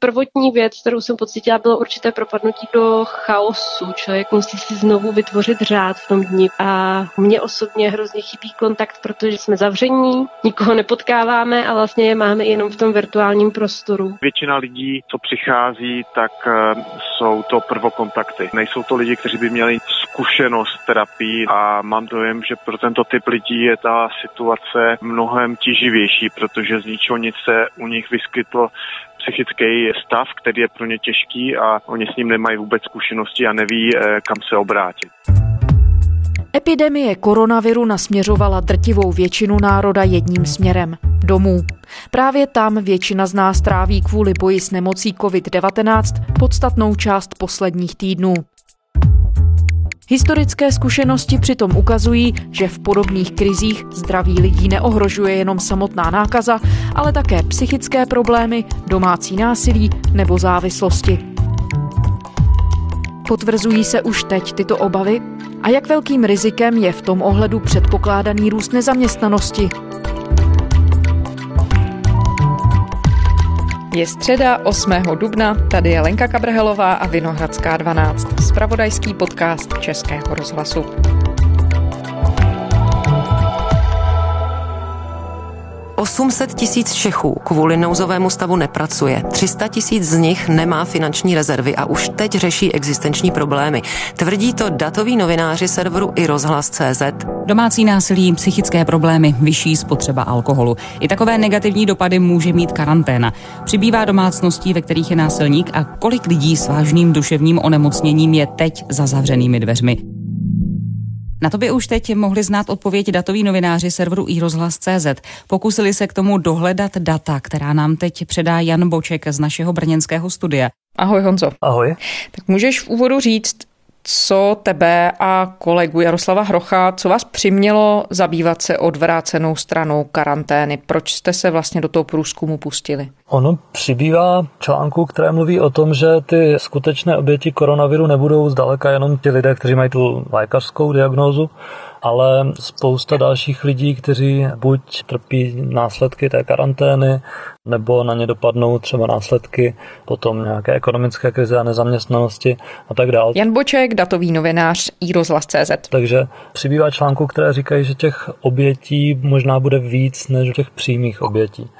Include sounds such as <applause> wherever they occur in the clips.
Prvotní věc, kterou jsem pocítila, bylo určité propadnutí do chaosu. Člověk musí si znovu vytvořit řád v tom dni. A mně osobně hrozně chybí kontakt, protože jsme zavření, nikoho nepotkáváme a vlastně je máme jenom v tom virtuálním prostoru. Většina lidí, co přichází, tak eh, jsou to prvokontakty. Nejsou to lidi, kteří by měli zkušenost terapii a mám dojem, že pro tento typ lidí je ta situace mnohem tíživější, protože z ničeho nic se u nich vyskytlo psychický stav, který je pro ně těžký a oni s ním nemají vůbec zkušenosti a neví, eh, kam se obrátit. Epidemie koronaviru nasměřovala drtivou většinu národa jedním směrem domů. Právě tam většina z nás tráví kvůli boji s nemocí COVID-19 podstatnou část posledních týdnů. Historické zkušenosti přitom ukazují, že v podobných krizích zdraví lidí neohrožuje jenom samotná nákaza, ale také psychické problémy, domácí násilí nebo závislosti. Potvrzují se už teď tyto obavy? A jak velkým rizikem je v tom ohledu předpokládaný růst nezaměstnanosti? Je středa 8. dubna, tady je Lenka Kabrhelová a Vinohradská 12, spravodajský podcast Českého rozhlasu. 800 tisíc Čechů kvůli nouzovému stavu nepracuje. 300 tisíc z nich nemá finanční rezervy a už teď řeší existenční problémy. Tvrdí to datoví novináři serveru i rozhlas.cz. Domácí násilí, psychické problémy, vyšší spotřeba alkoholu. I takové negativní dopady může mít karanténa. Přibývá domácností, ve kterých je násilník a kolik lidí s vážným duševním onemocněním je teď za zavřenými dveřmi. Na to by už teď mohli znát odpověď datoví novináři serveru iRozhlas.cz. Pokusili se k tomu dohledat data, která nám teď předá Jan Boček z našeho brněnského studia. Ahoj Honzo. Ahoj. Tak můžeš v úvodu říct, co tebe a kolegu Jaroslava Hrocha, co vás přimělo zabývat se odvrácenou stranou karantény? Proč jste se vlastně do toho průzkumu pustili? Ono přibývá článku, které mluví o tom, že ty skutečné oběti koronaviru nebudou zdaleka jenom ti lidé, kteří mají tu lékařskou diagnózu, ale spousta dalších lidí, kteří buď trpí následky té karantény, nebo na ně dopadnou třeba následky potom nějaké ekonomické krize a nezaměstnanosti a tak dále. Jan Boček, datový novinář iRozhlas.cz. Takže přibývá článku, které říkají, že těch obětí možná bude víc než těch přímých obětí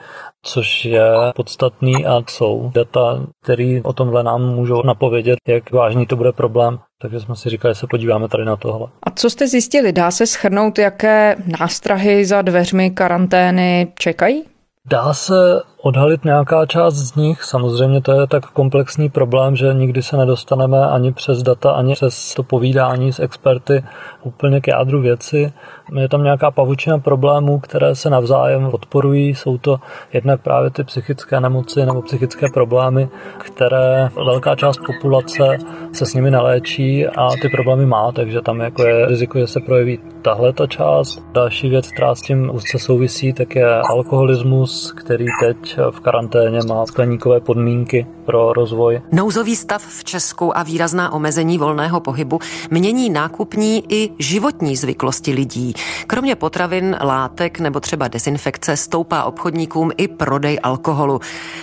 což je podstatný a jsou data, které o tomhle nám můžou napovědět, jak vážný to bude problém. Takže jsme si říkali, že se podíváme tady na tohle. A co jste zjistili? Dá se schrnout, jaké nástrahy za dveřmi karantény čekají? Dá se odhalit nějaká část z nich. Samozřejmě to je tak komplexní problém, že nikdy se nedostaneme ani přes data, ani přes to povídání s experty úplně k jádru věci. Je tam nějaká pavučina problémů, které se navzájem podporují. Jsou to jednak právě ty psychické nemoci nebo psychické problémy, které velká část populace se s nimi neléčí a ty problémy má, takže tam jako je riziko, že se projeví tahle ta část. Další věc, která s tím úzce souvisí, tak je alkoholismus, který teď v karanténě má skleníkové podmínky pro rozvoj. Nouzový stav v Česku a výrazná omezení volného pohybu mění nákupní i životní zvyklosti lidí. Kromě potravin, látek nebo třeba dezinfekce stoupá obchodníkům i prodej alkoholu.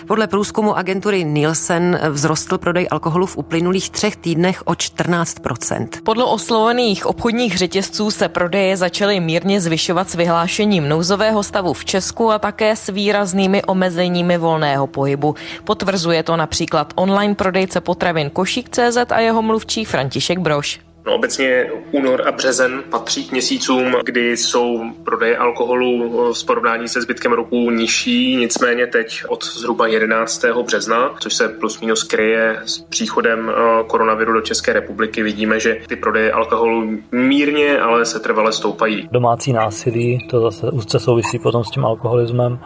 Podle průzkumu agentury Nielsen vzrostl prodej alkoholu v uplynulých třech týdnech o 14% Podle oslovených obchodních řetězců se prodeje začaly mírně zvyšovat s vyhlášením nouzového stavu v Česku a také s výraznými omezeními volného pohybu. Potvrzuje to například online prodejce potravin Košík.cz a jeho mluvčí František Broš. No, obecně únor a březen patří k měsícům, kdy jsou prodeje alkoholu v porovnání se zbytkem roku nižší, nicméně teď od zhruba 11. března, což se plus minus kryje s příchodem eh, koronaviru do České republiky, vidíme, že ty prodeje alkoholu mírně, ale se trvale stoupají. Domácí násilí, to zase úzce souvisí potom s tím alkoholismem,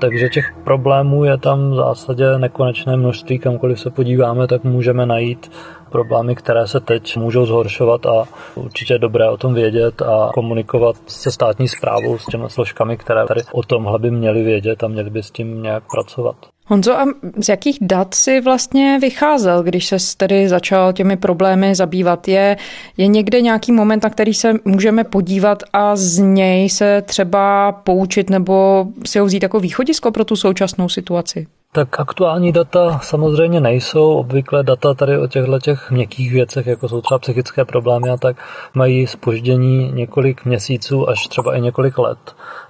takže těch problémů je tam v zásadě nekonečné množství, kamkoliv se podíváme, tak můžeme najít problémy, které se teď můžou zhoršovat a určitě je dobré o tom vědět a komunikovat se státní zprávou, s těmi složkami, které tady o tomhle by měly vědět a měly by s tím nějak pracovat. Honzo, a z jakých dat si vlastně vycházel, když se tedy začal těmi problémy zabývat? Je, je někde nějaký moment, na který se můžeme podívat a z něj se třeba poučit nebo si ho vzít jako východisko pro tu současnou situaci? Tak aktuální data samozřejmě nejsou. Obvykle data tady o těchto těch měkkých věcech, jako jsou třeba psychické problémy a tak, mají spoždění několik měsíců až třeba i několik let,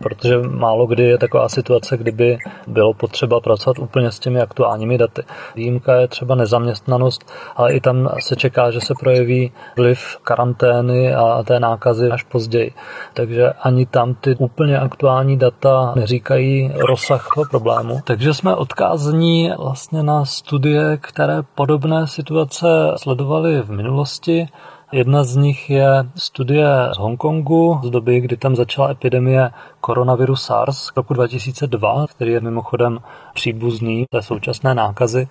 protože málo kdy je taková situace, kdyby bylo potřeba pracovat úplně s těmi aktuálními daty. Výjimka je třeba nezaměstnanost, ale i tam se čeká, že se projeví vliv karantény a té nákazy až později. Takže ani tam ty úplně aktuální data neříkají rozsah toho problému. Takže jsme odkázali odkázní vlastně na studie, které podobné situace sledovaly v minulosti. Jedna z nich je studie z Hongkongu z doby, kdy tam začala epidemie koronaviru SARS v roku 2002, který je mimochodem příbuzný té současné nákazy.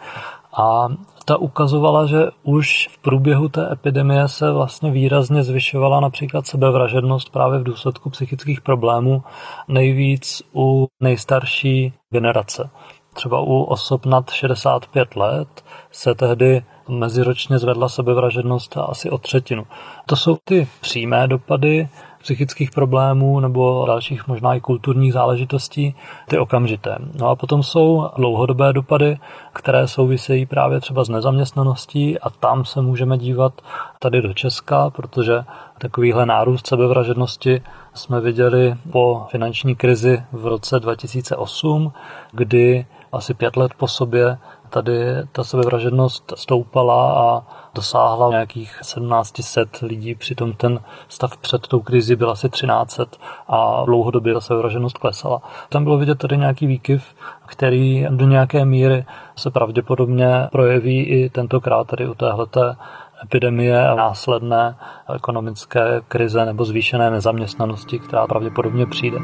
A ta ukazovala, že už v průběhu té epidemie se vlastně výrazně zvyšovala například sebevražednost právě v důsledku psychických problémů, nejvíc u nejstarší generace. Třeba u osob nad 65 let se tehdy meziročně zvedla sebevražednost asi o třetinu. To jsou ty přímé dopady psychických problémů nebo dalších možná i kulturních záležitostí, ty okamžité. No a potom jsou dlouhodobé dopady, které souvisejí právě třeba s nezaměstnaností a tam se můžeme dívat tady do Česka, protože takovýhle nárůst sebevražednosti jsme viděli po finanční krizi v roce 2008, kdy asi pět let po sobě tady ta sebevražednost stoupala a dosáhla nějakých 1700 lidí, přitom ten stav před tou krizi byl asi 1300 a dlouhodobě ta sebevražednost klesala. Tam bylo vidět tady nějaký výkyv, který do nějaké míry se pravděpodobně projeví i tentokrát tady u téhleté epidemie a následné ekonomické krize nebo zvýšené nezaměstnanosti, která pravděpodobně přijde.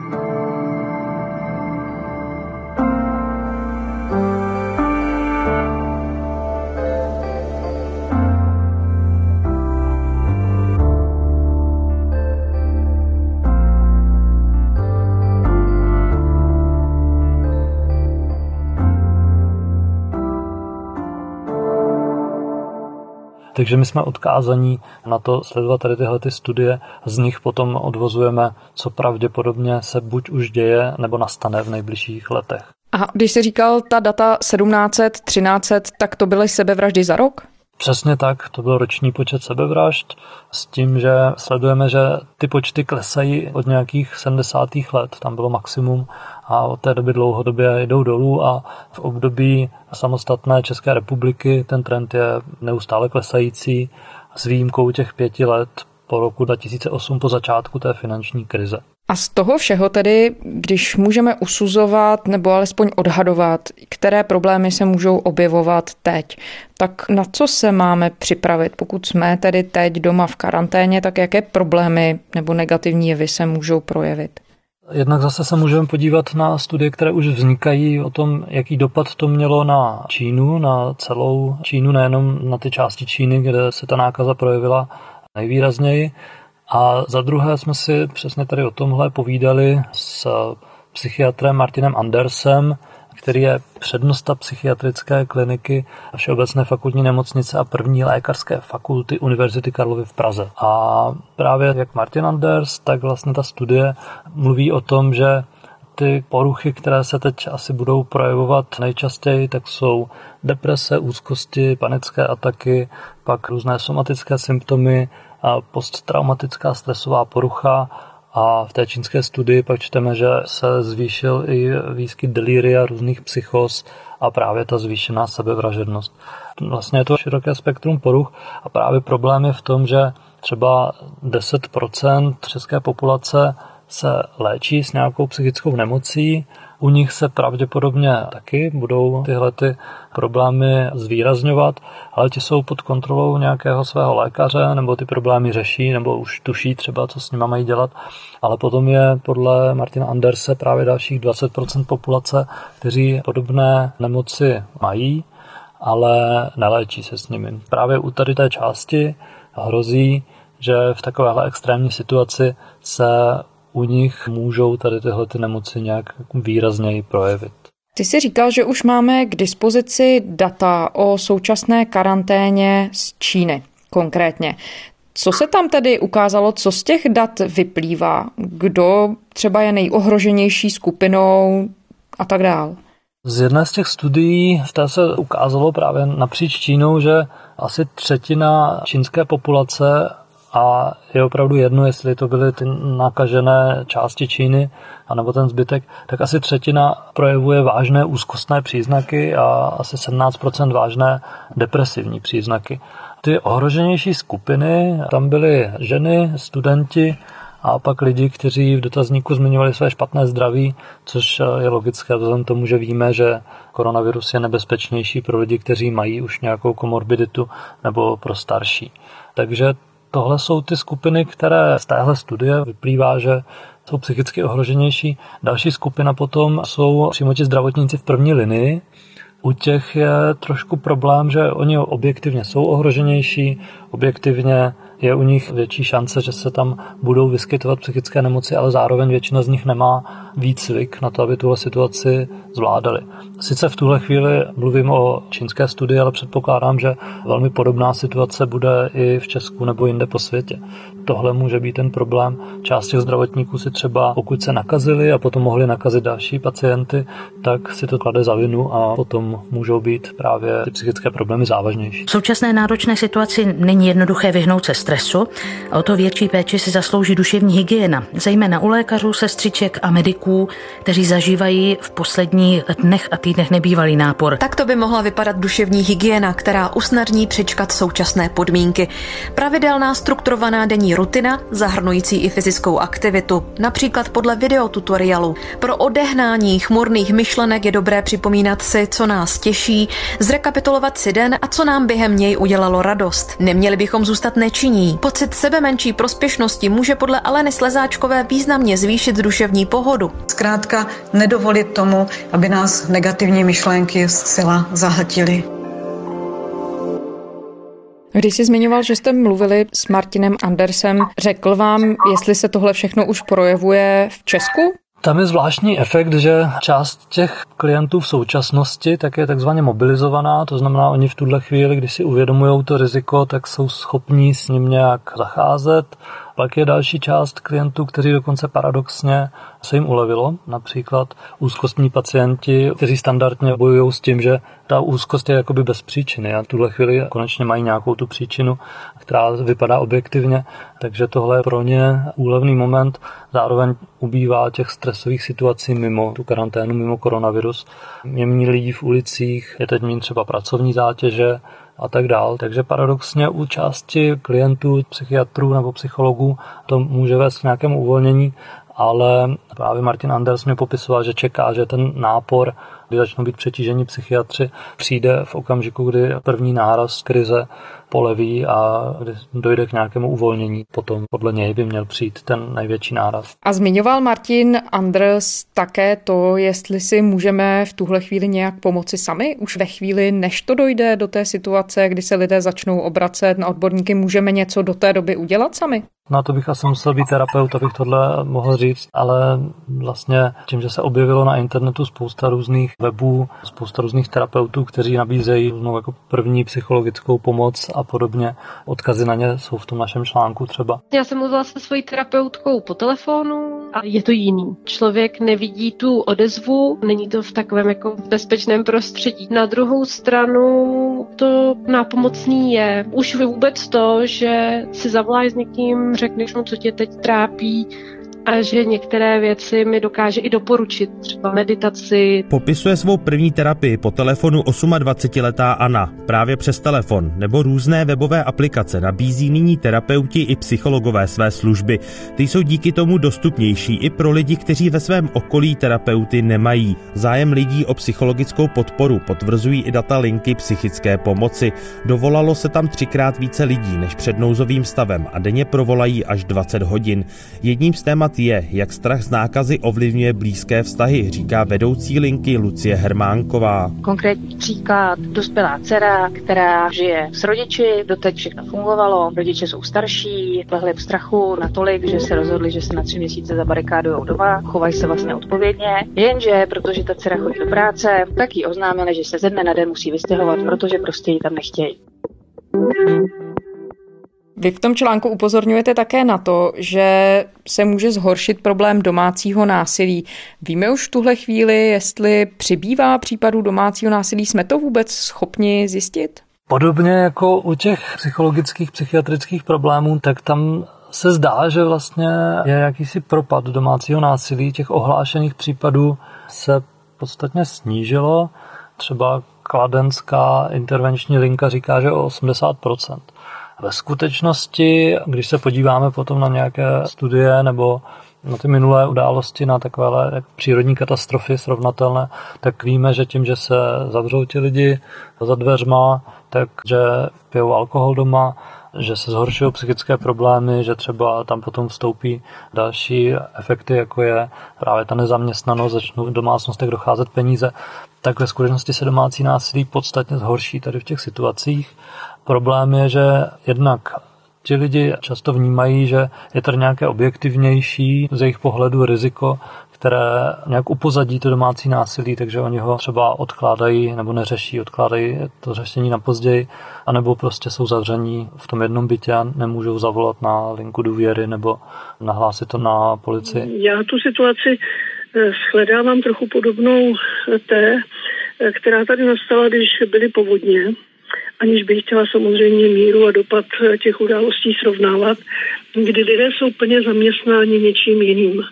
Takže my jsme odkázaní na to sledovat tady tyhle ty studie, z nich potom odvozujeme, co pravděpodobně se buď už děje, nebo nastane v nejbližších letech. A když jsi říkal ta data 1700, 1300, tak to byly sebevraždy za rok? Přesně tak, to byl roční počet sebevražd s tím, že sledujeme, že ty počty klesají od nějakých 70. let, tam bylo maximum a od té doby dlouhodobě jdou dolů a v období samostatné České republiky ten trend je neustále klesající s výjimkou těch pěti let po roku 2008 po začátku té finanční krize. A z toho všeho tedy, když můžeme usuzovat nebo alespoň odhadovat, které problémy se můžou objevovat teď, tak na co se máme připravit? Pokud jsme tedy teď doma v karanténě, tak jaké problémy nebo negativní jevy se můžou projevit? Jednak zase se můžeme podívat na studie, které už vznikají o tom, jaký dopad to mělo na Čínu, na celou Čínu, nejenom na ty části Číny, kde se ta nákaza projevila nejvýrazněji. A za druhé jsme si přesně tady o tomhle povídali s psychiatrem Martinem Andersem, který je přednosta psychiatrické kliniky Všeobecné fakultní nemocnice a první lékařské fakulty Univerzity Karlovy v Praze. A právě jak Martin Anders, tak vlastně ta studie mluví o tom, že ty poruchy, které se teď asi budou projevovat nejčastěji, tak jsou deprese, úzkosti, panické ataky, pak různé somatické symptomy, posttraumatická stresová porucha a v té čínské studii pak čteme, že se zvýšil i výskyt delíria, různých psychos a právě ta zvýšená sebevražednost. Vlastně je to široké spektrum poruch a právě problém je v tom, že třeba 10% české populace se léčí s nějakou psychickou nemocí, u nich se pravděpodobně taky budou tyhle ty problémy zvýrazňovat, ale ti jsou pod kontrolou nějakého svého lékaře, nebo ty problémy řeší, nebo už tuší třeba, co s nimi mají dělat. Ale potom je podle Martina Anderse právě dalších 20% populace, kteří podobné nemoci mají, ale neléčí se s nimi. Právě u tady té části hrozí, že v takovéhle extrémní situaci se u nich můžou tady tyhle ty nemoci nějak výrazněji projevit. Ty jsi říkal, že už máme k dispozici data o současné karanténě z Číny konkrétně. Co se tam tedy ukázalo, co z těch dat vyplývá? Kdo třeba je nejohroženější skupinou a tak dál? Z jedné z těch studií, v té se ukázalo právě napříč Čínou, že asi třetina čínské populace a je opravdu jedno, jestli to byly ty nakažené části Číny, anebo ten zbytek, tak asi třetina projevuje vážné úzkostné příznaky a asi 17% vážné depresivní příznaky. Ty ohroženější skupiny, tam byly ženy, studenti, a pak lidi, kteří v dotazníku zmiňovali své špatné zdraví, což je logické vzhledem tomu, že víme, že koronavirus je nebezpečnější pro lidi, kteří mají už nějakou komorbiditu nebo pro starší. Takže tohle jsou ty skupiny, které z téhle studie vyplývá, že jsou psychicky ohroženější. Další skupina potom jsou přímo ti zdravotníci v první linii, u těch je trošku problém, že oni objektivně jsou ohroženější, objektivně je u nich větší šance, že se tam budou vyskytovat psychické nemoci, ale zároveň většina z nich nemá výcvik na to, aby tuhle situaci zvládali. Sice v tuhle chvíli mluvím o čínské studii, ale předpokládám, že velmi podobná situace bude i v Česku nebo jinde po světě. Tohle může být ten problém. Část těch zdravotníků si třeba, pokud se nakazili a potom mohli nakazit další pacienty, tak si to klade za vinu a potom můžou být právě ty psychické problémy závažnější. V současné náročné situaci není jednoduché vyhnout se stresu a o to větší péči si zaslouží duševní hygiena, zejména u lékařů, sestřiček a mediků, kteří zažívají v posledních dnech a týdnech nebývalý nápor. Tak to by mohla vypadat duševní hygiena, která usnadní přečkat současné podmínky. Pravidelná strukturovaná denní rutina, zahrnující i fyzickou aktivitu, například podle videotutoriálu. Pro odehnání chmurných myšlenek je dobré připomínat si, co nás těší, zrekapitulovat si den a co nám během něj udělalo radost. Neměli bychom zůstat nečiní. Pocit sebe menší prospěšnosti může podle Aleny Slezáčkové významně zvýšit duševní pohodu. Zkrátka nedovolit tomu, aby nás negativní myšlenky zcela zahltily. Když jsi zmiňoval, že jste mluvili s Martinem Andersem, řekl vám, jestli se tohle všechno už projevuje v Česku? Tam je zvláštní efekt, že část těch klientů v současnosti tak je takzvaně mobilizovaná, to znamená, oni v tuhle chvíli, když si uvědomují to riziko, tak jsou schopní s ním nějak zacházet. Pak je další část klientů, kteří dokonce paradoxně se jim ulevilo. Například úzkostní pacienti, kteří standardně bojují s tím, že ta úzkost je jakoby bez příčiny a tuhle chvíli konečně mají nějakou tu příčinu, která vypadá objektivně, takže tohle je pro ně úlevný moment. Zároveň ubývá těch stresových situací mimo tu karanténu, mimo koronavirus. Je méně lidí v ulicích, je teď méně třeba pracovní zátěže, a tak dál. Takže paradoxně u části klientů, psychiatrů nebo psychologů to může vést k nějakému uvolnění, ale právě Martin Anders mě popisoval, že čeká, že ten nápor, kdy začnou být přetížení psychiatři, přijde v okamžiku, kdy první náraz krize poleví a kdy dojde k nějakému uvolnění. Potom podle něj by měl přijít ten největší náraz. A zmiňoval Martin Anders také to, jestli si můžeme v tuhle chvíli nějak pomoci sami. Už ve chvíli, než to dojde do té situace, kdy se lidé začnou obracet na odborníky, můžeme něco do té doby udělat sami? Na to bych asi musel být terapeut, abych tohle mohl říct, ale vlastně tím, že se objevilo na internetu spousta různých webů, spousta různých terapeutů, kteří nabízejí no, jako první psychologickou pomoc a podobně. Odkazy na ně jsou v tom našem článku třeba. Já jsem mluvila se svojí terapeutkou po telefonu a je to jiný. Člověk nevidí tu odezvu, není to v takovém jako bezpečném prostředí. Na druhou stranu to nápomocný je už vůbec to, že si zavoláš s někým, řekneš mu, co tě teď trápí, a že některé věci mi dokáže i doporučit, třeba meditaci. Popisuje svou první terapii po telefonu 28-letá Anna, právě přes telefon, nebo různé webové aplikace nabízí nyní terapeuti i psychologové své služby. Ty jsou díky tomu dostupnější i pro lidi, kteří ve svém okolí terapeuty nemají. Zájem lidí o psychologickou podporu potvrzují i data linky psychické pomoci. Dovolalo se tam třikrát více lidí než před nouzovým stavem a denně provolají až 20 hodin. Jedním z témat je, jak strach z nákazy ovlivňuje blízké vztahy, říká vedoucí linky Lucie Hermánková. Konkrétní příklad, dospělá dcera, která žije s rodiči, doteď všechno fungovalo, rodiče jsou starší, lehli v strachu natolik, že se rozhodli, že se na tři měsíce zabarikádujou doma, chovají se vlastně odpovědně, jenže protože ta dcera chodí do práce, tak jí oznámili, že se ze dne na den musí vystěhovat, protože prostě ji tam nechtějí. Vy v tom článku upozorňujete také na to, že se může zhoršit problém domácího násilí. Víme už v tuhle chvíli, jestli přibývá případů domácího násilí, jsme to vůbec schopni zjistit? Podobně jako u těch psychologických, psychiatrických problémů, tak tam se zdá, že vlastně je jakýsi propad domácího násilí. Těch ohlášených případů se podstatně snížilo. Třeba kladenská intervenční linka říká, že o 80%. Ve skutečnosti, když se podíváme potom na nějaké studie nebo na ty minulé události, na takovéhle přírodní katastrofy srovnatelné, tak víme, že tím, že se zavřou ti lidi za dveřma, takže pijou alkohol doma, že se zhoršují psychické problémy, že třeba tam potom vstoupí další efekty, jako je právě ta nezaměstnanost, začnou v domácnostech docházet peníze, tak ve skutečnosti se domácí násilí podstatně zhorší tady v těch situacích. Problém je, že jednak ti lidi často vnímají, že je tady nějaké objektivnější z jejich pohledu riziko, které nějak upozadí to domácí násilí, takže oni ho třeba odkládají nebo neřeší, odkládají to řešení na později, anebo prostě jsou zavření v tom jednom bytě a nemůžou zavolat na linku důvěry nebo nahlásit to na policii. Já tu situaci eh, shledávám trochu podobnou té, eh, která tady nastala, když byly povodně aniž bych chtěla samozřejmě míru a dopad těch událostí srovnávat, kdy lidé jsou plně zaměstnáni něčím jiným.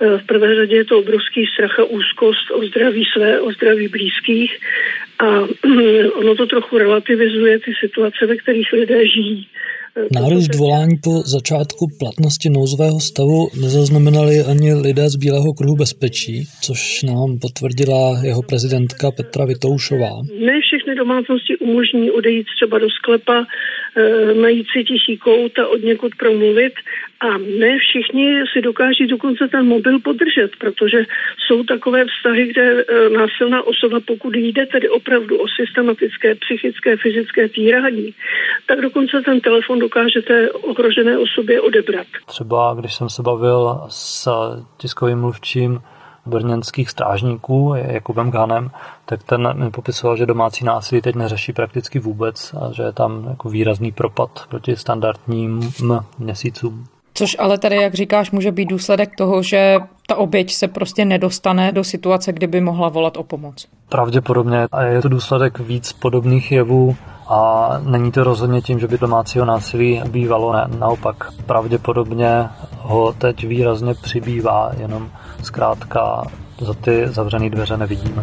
V prvé řadě je to obrovský strach a úzkost o zdraví své, o zdraví blízkých a <clears throat> ono to trochu relativizuje ty situace, ve kterých lidé žijí. Nárůst volání po začátku platnosti nouzového stavu nezaznamenali ani lidé z Bílého kruhu bezpečí, což nám potvrdila jeho prezidentka Petra Vitoušová. Ne všechny domácnosti umožní odejít třeba do sklepa, e, najít si tichý kout a od někud promluvit a ne všichni si dokáží dokonce ten mobil podržet, protože jsou takové vztahy, kde e, násilná osoba, pokud jde tedy opravdu o systematické psychické, fyzické týrání, tak dokonce ten telefon dokážete ohrožené osobě odebrat. Třeba když jsem se bavil s tiskovým mluvčím brněnských strážníků Jakubem Ganem, tak ten mi popisoval, že domácí násilí teď neřeší prakticky vůbec a že je tam jako výrazný propad proti standardním měsícům. Což ale tady, jak říkáš, může být důsledek toho, že ta oběť se prostě nedostane do situace, kdyby mohla volat o pomoc. Pravděpodobně a je to důsledek víc podobných jevů a není to rozhodně tím, že by domácího násilí bývalo, ne, naopak pravděpodobně ho teď výrazně přibývá, jenom zkrátka za ty zavřené dveře nevidíme.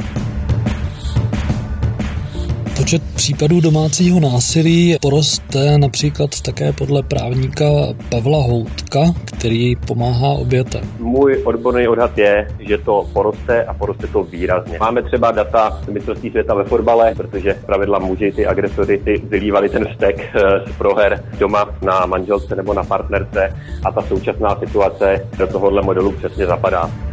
Počet případů domácího násilí poroste například také podle právníka Pavla Houtka, který pomáhá obětem. Můj odborný odhad je, že to poroste a poroste to výrazně. Máme třeba data mistrovství světa ve fotbale, protože pravidla muži ty agresory ty vylívali ten vztek eh, z proher doma na manželce nebo na partnerce a ta současná situace do tohohle modelu přesně zapadá.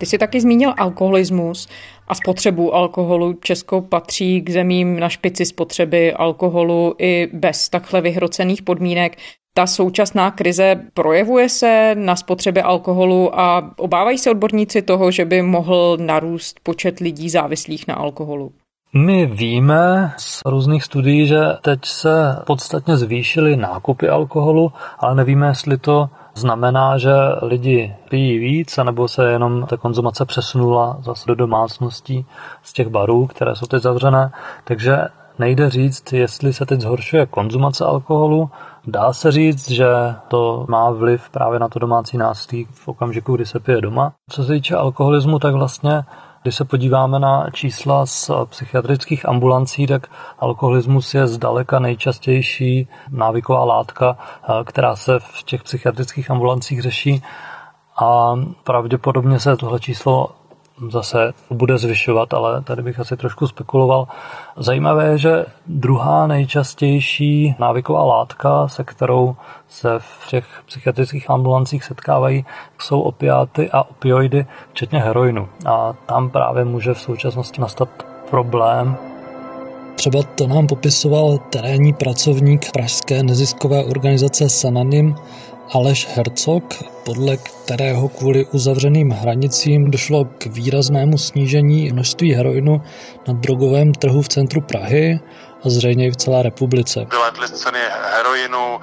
Ty jsi taky zmínil alkoholismus a spotřebu alkoholu. Česko patří k zemím na špici spotřeby alkoholu i bez takhle vyhrocených podmínek. Ta současná krize projevuje se na spotřebě alkoholu a obávají se odborníci toho, že by mohl narůst počet lidí závislých na alkoholu. My víme z různých studií, že teď se podstatně zvýšily nákupy alkoholu, ale nevíme, jestli to znamená, že lidi pijí víc, nebo se jenom ta konzumace přesunula zase do domácností z těch barů, které jsou teď zavřené. Takže nejde říct, jestli se teď zhoršuje konzumace alkoholu. Dá se říct, že to má vliv právě na to domácí násilí v okamžiku, kdy se pije doma. Co se týče alkoholismu, tak vlastně když se podíváme na čísla z psychiatrických ambulancí, tak alkoholismus je zdaleka nejčastější návyková látka, eh, která se v těch psychiatrických ambulancích řeší. A pravděpodobně se tohle číslo zase bude zvyšovat, ale tady bych asi trošku spekuloval. Zajímavé je, že druhá nejčastější návyková látka, se kterou se v těch psychiatrických ambulancích setkávají, jsou opiáty a opioidy, včetně heroinu. A tam právě může v současnosti nastat problém, Třeba to nám popisoval terénní pracovník pražské neziskové organizace Sananim Aleš Hercog, podle kterého kvůli uzavřeným hranicím došlo k výraznému snížení množství heroinu na drogovém trhu v centru Prahy a zřejmě i v celé republice. Vylétly ceny heroinu,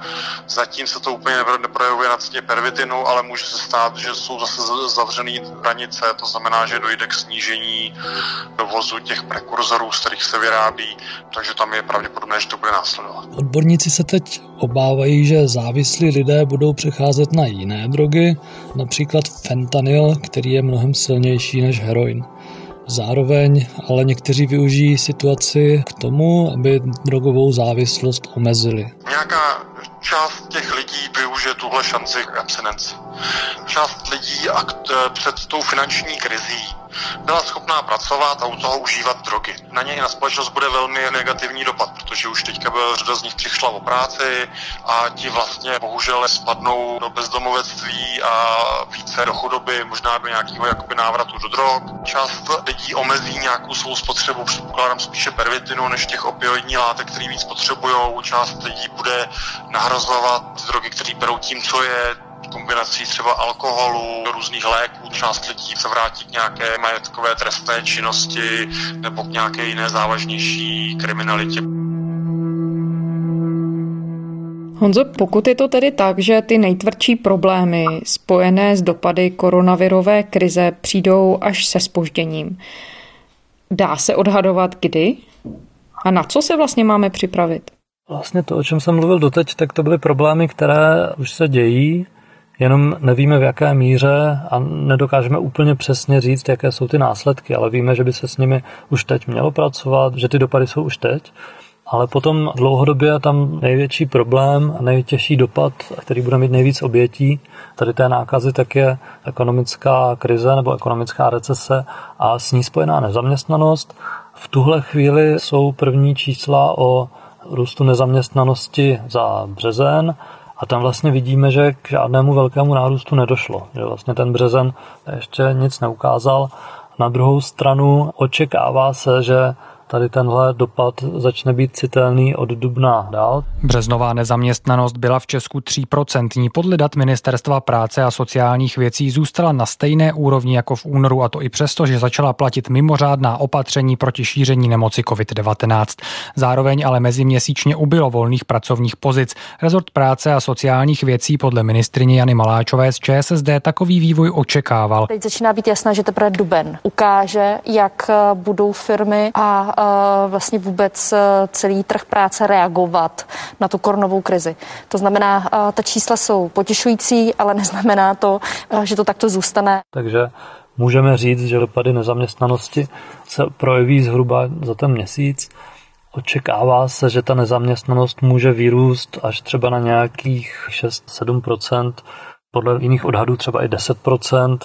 zatím se to úplně neprojevuje na ceně pervitinu, ale může se stát, že jsou zase zavřené hranice, to znamená, že dojde k snížení dovozu těch prekurzorů, z kterých se vyrábí, takže tam je pravděpodobné, že to bude následovat. Odborníci se teď obávají, že závislí lidé budou přecházet na jiné drogy, například fentanyl, který je mnohem silnější než heroin. Zároveň ale někteří využijí situaci k tomu, aby drogovou závislost omezili. Nějaká část těch lidí využije tuhle šanci k abstinenci. Část lidí před tou finanční krizí byla schopná pracovat a u toho užívat drogy. Na něj na společnost bude velmi negativní dopad, protože už teďka byl řada z nich přišla o práci a ti vlastně bohužel spadnou do bezdomovectví a více do chudoby, možná do nějakého jakoby návratu do drog. Část lidí omezí nějakou svou spotřebu, předpokládám spíše pervitinu, než těch opioidní látek, který víc potřebují. Část lidí bude nahrazovat drogy, které berou tím, co je kombinací třeba alkoholu, různých léků. Část lidí se vrátí k nějaké majetkové trestné činnosti nebo k nějaké jiné závažnější kriminalitě. Honzo, pokud je to tedy tak, že ty nejtvrdší problémy spojené s dopady koronavirové krize přijdou až se spožděním, dá se odhadovat kdy? A na co se vlastně máme připravit? Vlastně to, o čem jsem mluvil doteď, tak to byly problémy, které už se dějí jenom nevíme v jaké míře a nedokážeme úplně přesně říct, jaké jsou ty následky, ale víme, že by se s nimi už teď mělo pracovat, že ty dopady jsou už teď. Ale potom dlouhodobě tam největší problém a nejtěžší dopad, který bude mít nejvíc obětí tady té nákazy, tak je ekonomická krize nebo ekonomická recese a s ní spojená nezaměstnanost. V tuhle chvíli jsou první čísla o růstu nezaměstnanosti za březen a tam vlastně vidíme, že k žádnému velkému nárůstu nedošlo. Že vlastně ten březen ještě nic neukázal. Na druhou stranu očekává se, že tady tenhle dopad začne být citelný od dubna dál. Březnová nezaměstnanost byla v Česku 3%. Podle dat Ministerstva práce a sociálních věcí zůstala na stejné úrovni jako v únoru a to i přesto, že začala platit mimořádná opatření proti šíření nemoci COVID-19. Zároveň ale meziměsíčně ubylo volných pracovních pozic. Rezort práce a sociálních věcí podle ministrině Jany Maláčové z ČSSD takový vývoj očekával. Teď začíná být jasné, že teprve duben ukáže, jak budou firmy a vlastně vůbec e, celý trh práce reagovat na tu koronovou krizi. To znamená, e, ta čísla jsou potěšující, ale <laughs> neznamená to, e, že to takto zůstane. Takže můžeme říct, že dopady nezaměstnanosti se projeví zhruba za ten měsíc. Očekává se, že ta nezaměstnanost může vyrůst až třeba na nějakých 6-7%, podle jiných odhadů třeba i 10%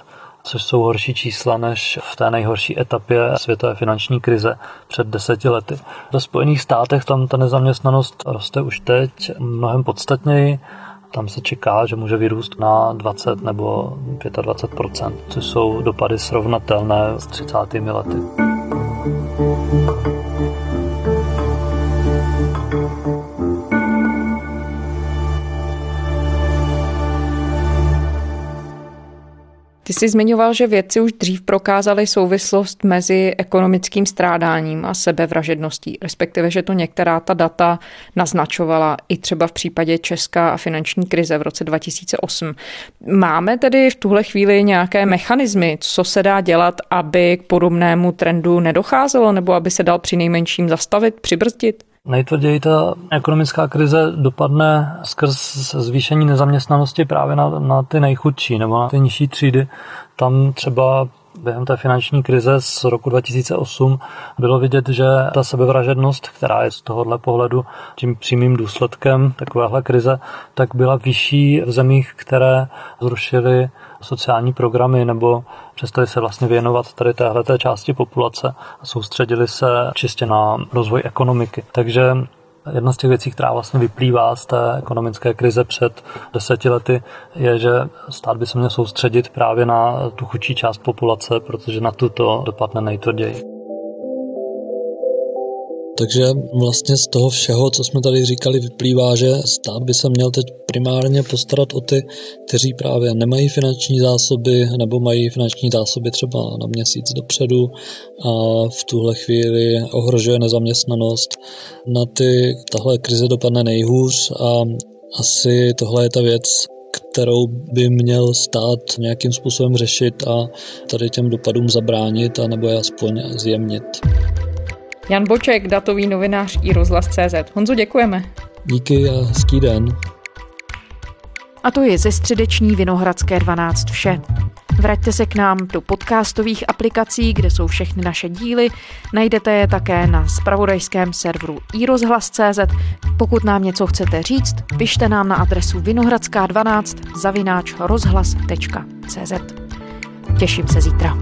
což jsou horší čísla než v té nejhorší etapě světové finanční krize před deseti lety. Ve Spojených státech tam ta nezaměstnanost roste už teď mnohem podstatněji. Tam se čeká, že může vyrůst na 20 nebo 25 což jsou dopady srovnatelné s 30. lety. Jsi zmiňoval, že vědci už dřív prokázali souvislost mezi ekonomickým strádáním a sebevražedností, respektive, že to některá ta data naznačovala i třeba v případě Česká a finanční krize v roce 2008. Máme tedy v tuhle chvíli nějaké mechanismy, co se dá dělat, aby k podobnému trendu nedocházelo, nebo aby se dal při nejmenším zastavit, přibrzdit? Nejtvrději ta ekonomická krize dopadne skrz zvýšení nezaměstnanosti právě na, na ty nejchudší nebo na ty nižší třídy. Tam třeba během té finanční krize z roku 2008 bylo vidět, že ta sebevražednost, která je z tohohle pohledu tím přímým důsledkem takovéhle krize, tak byla vyšší v zemích, které zrušily sociální programy nebo přestali se vlastně věnovat tady téhleté části populace a soustředili se čistě na rozvoj ekonomiky. Takže Jedna z těch věcí, která vlastně vyplývá z té ekonomické krize před deseti lety, je, že stát by se měl soustředit právě na tu chudší část populace, protože na tuto dopadne nejtvrději. Takže vlastně z toho všeho, co jsme tady říkali, vyplývá, že stát by se měl teď primárně postarat o ty, kteří právě nemají finanční zásoby nebo mají finanční zásoby třeba na měsíc dopředu a v tuhle chvíli ohrožuje nezaměstnanost. Na ty tahle krize dopadne nejhůř a asi tohle je ta věc, kterou by měl stát nějakým způsobem řešit a tady těm dopadům zabránit a nebo je aspoň zjemnit. Jan Boček, datový novinář i rozhlas.cz. Honzo, děkujeme. Díky a hezký den. A to je ze středeční Vinohradské 12 vše. Vraťte se k nám do podcastových aplikací, kde jsou všechny naše díly. Najdete je také na spravodajském serveru iRozhlas.cz. Pokud nám něco chcete říct, pište nám na adresu vinohradská12 zavináč rozhlas.cz. Těším se zítra.